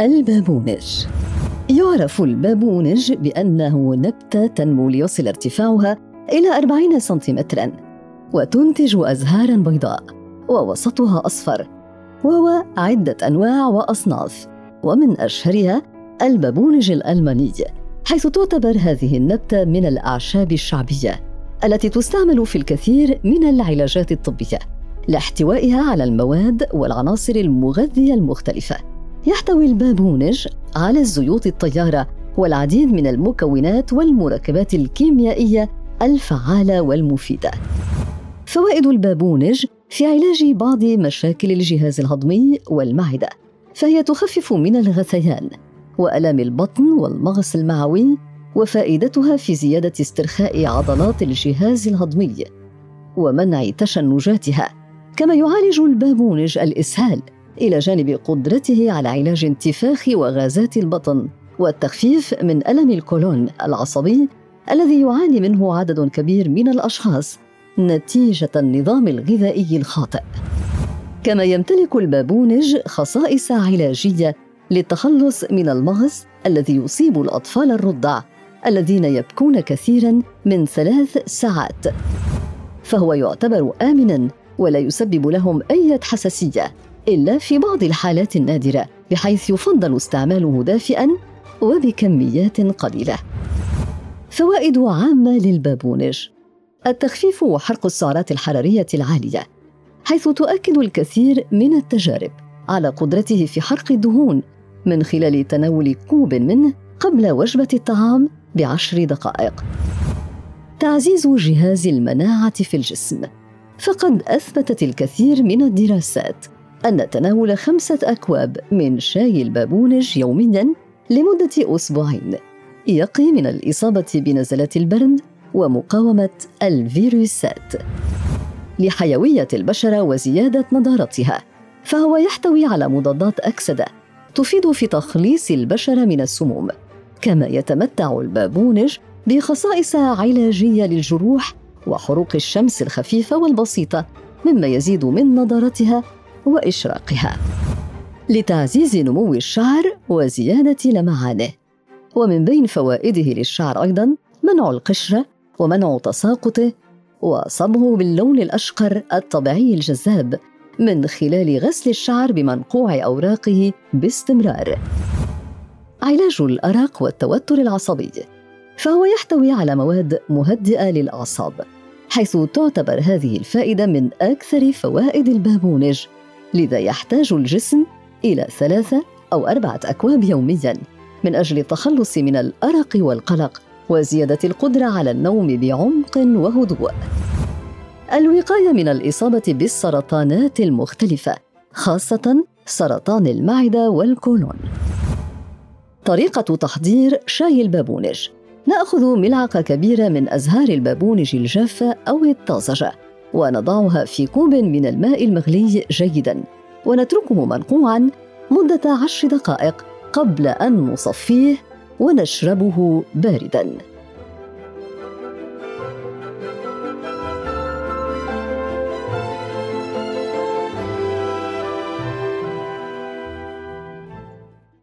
البابونج. يعرف البابونج بأنه نبتة تنمو ليصل ارتفاعها إلى 40 سنتيمترا وتنتج أزهارا بيضاء ووسطها أصفر وهو عدة أنواع وأصناف ومن أشهرها البابونج الألماني حيث تعتبر هذه النبتة من الأعشاب الشعبية التي تستعمل في الكثير من العلاجات الطبية لاحتوائها على المواد والعناصر المغذية المختلفة. يحتوي البابونج على الزيوت الطيارة والعديد من المكونات والمركبات الكيميائية الفعالة والمفيدة. فوائد البابونج في علاج بعض مشاكل الجهاز الهضمي والمعدة، فهي تخفف من الغثيان وآلام البطن والمغص المعوي وفائدتها في زيادة استرخاء عضلات الجهاز الهضمي ومنع تشنجاتها، كما يعالج البابونج الإسهال إلى جانب قدرته على علاج انتفاخ وغازات البطن والتخفيف من ألم الكولون العصبي الذي يعاني منه عدد كبير من الأشخاص نتيجة النظام الغذائي الخاطئ. كما يمتلك البابونج خصائص علاجية للتخلص من المغص الذي يصيب الأطفال الرضع الذين يبكون كثيرا من ثلاث ساعات. فهو يعتبر امنا ولا يسبب لهم أي حساسية. إلا في بعض الحالات النادرة بحيث يفضل استعماله دافئا وبكميات قليلة. فوائد عامة للبابونج التخفيف وحرق السعرات الحرارية العالية حيث تؤكد الكثير من التجارب على قدرته في حرق الدهون من خلال تناول كوب منه قبل وجبة الطعام بعشر دقائق. تعزيز جهاز المناعة في الجسم فقد أثبتت الكثير من الدراسات أن تناول خمسة أكواب من شاي البابونج يومياً لمدة أسبوعين. يقي من الإصابة بنزلات البرد ومقاومة الفيروسات. لحيوية البشرة وزيادة نضارتها فهو يحتوي على مضادات أكسدة تفيد في تخليص البشرة من السموم كما يتمتع البابونج بخصائص علاجية للجروح وحروق الشمس الخفيفة والبسيطة مما يزيد من نضارتها وإشراقها لتعزيز نمو الشعر وزيادة لمعانه. ومن بين فوائده للشعر أيضا منع القشرة ومنع تساقطه وصبغه باللون الأشقر الطبيعي الجذاب من خلال غسل الشعر بمنقوع أوراقه باستمرار. علاج الأرق والتوتر العصبي فهو يحتوي على مواد مهدئة للأعصاب حيث تعتبر هذه الفائدة من أكثر فوائد البابونج لذا يحتاج الجسم إلى ثلاثة أو أربعة أكواب يومياً من أجل التخلص من الأرق والقلق وزيادة القدرة على النوم بعمق وهدوء. الوقاية من الإصابة بالسرطانات المختلفة خاصة سرطان المعدة والكولون. طريقة تحضير شاي البابونج نأخذ ملعقة كبيرة من أزهار البابونج الجافة أو الطازجة ونضعها في كوب من الماء المغلي جيدا. ونتركه منقوعا مدة عشر دقائق قبل أن نصفيه ونشربه باردا.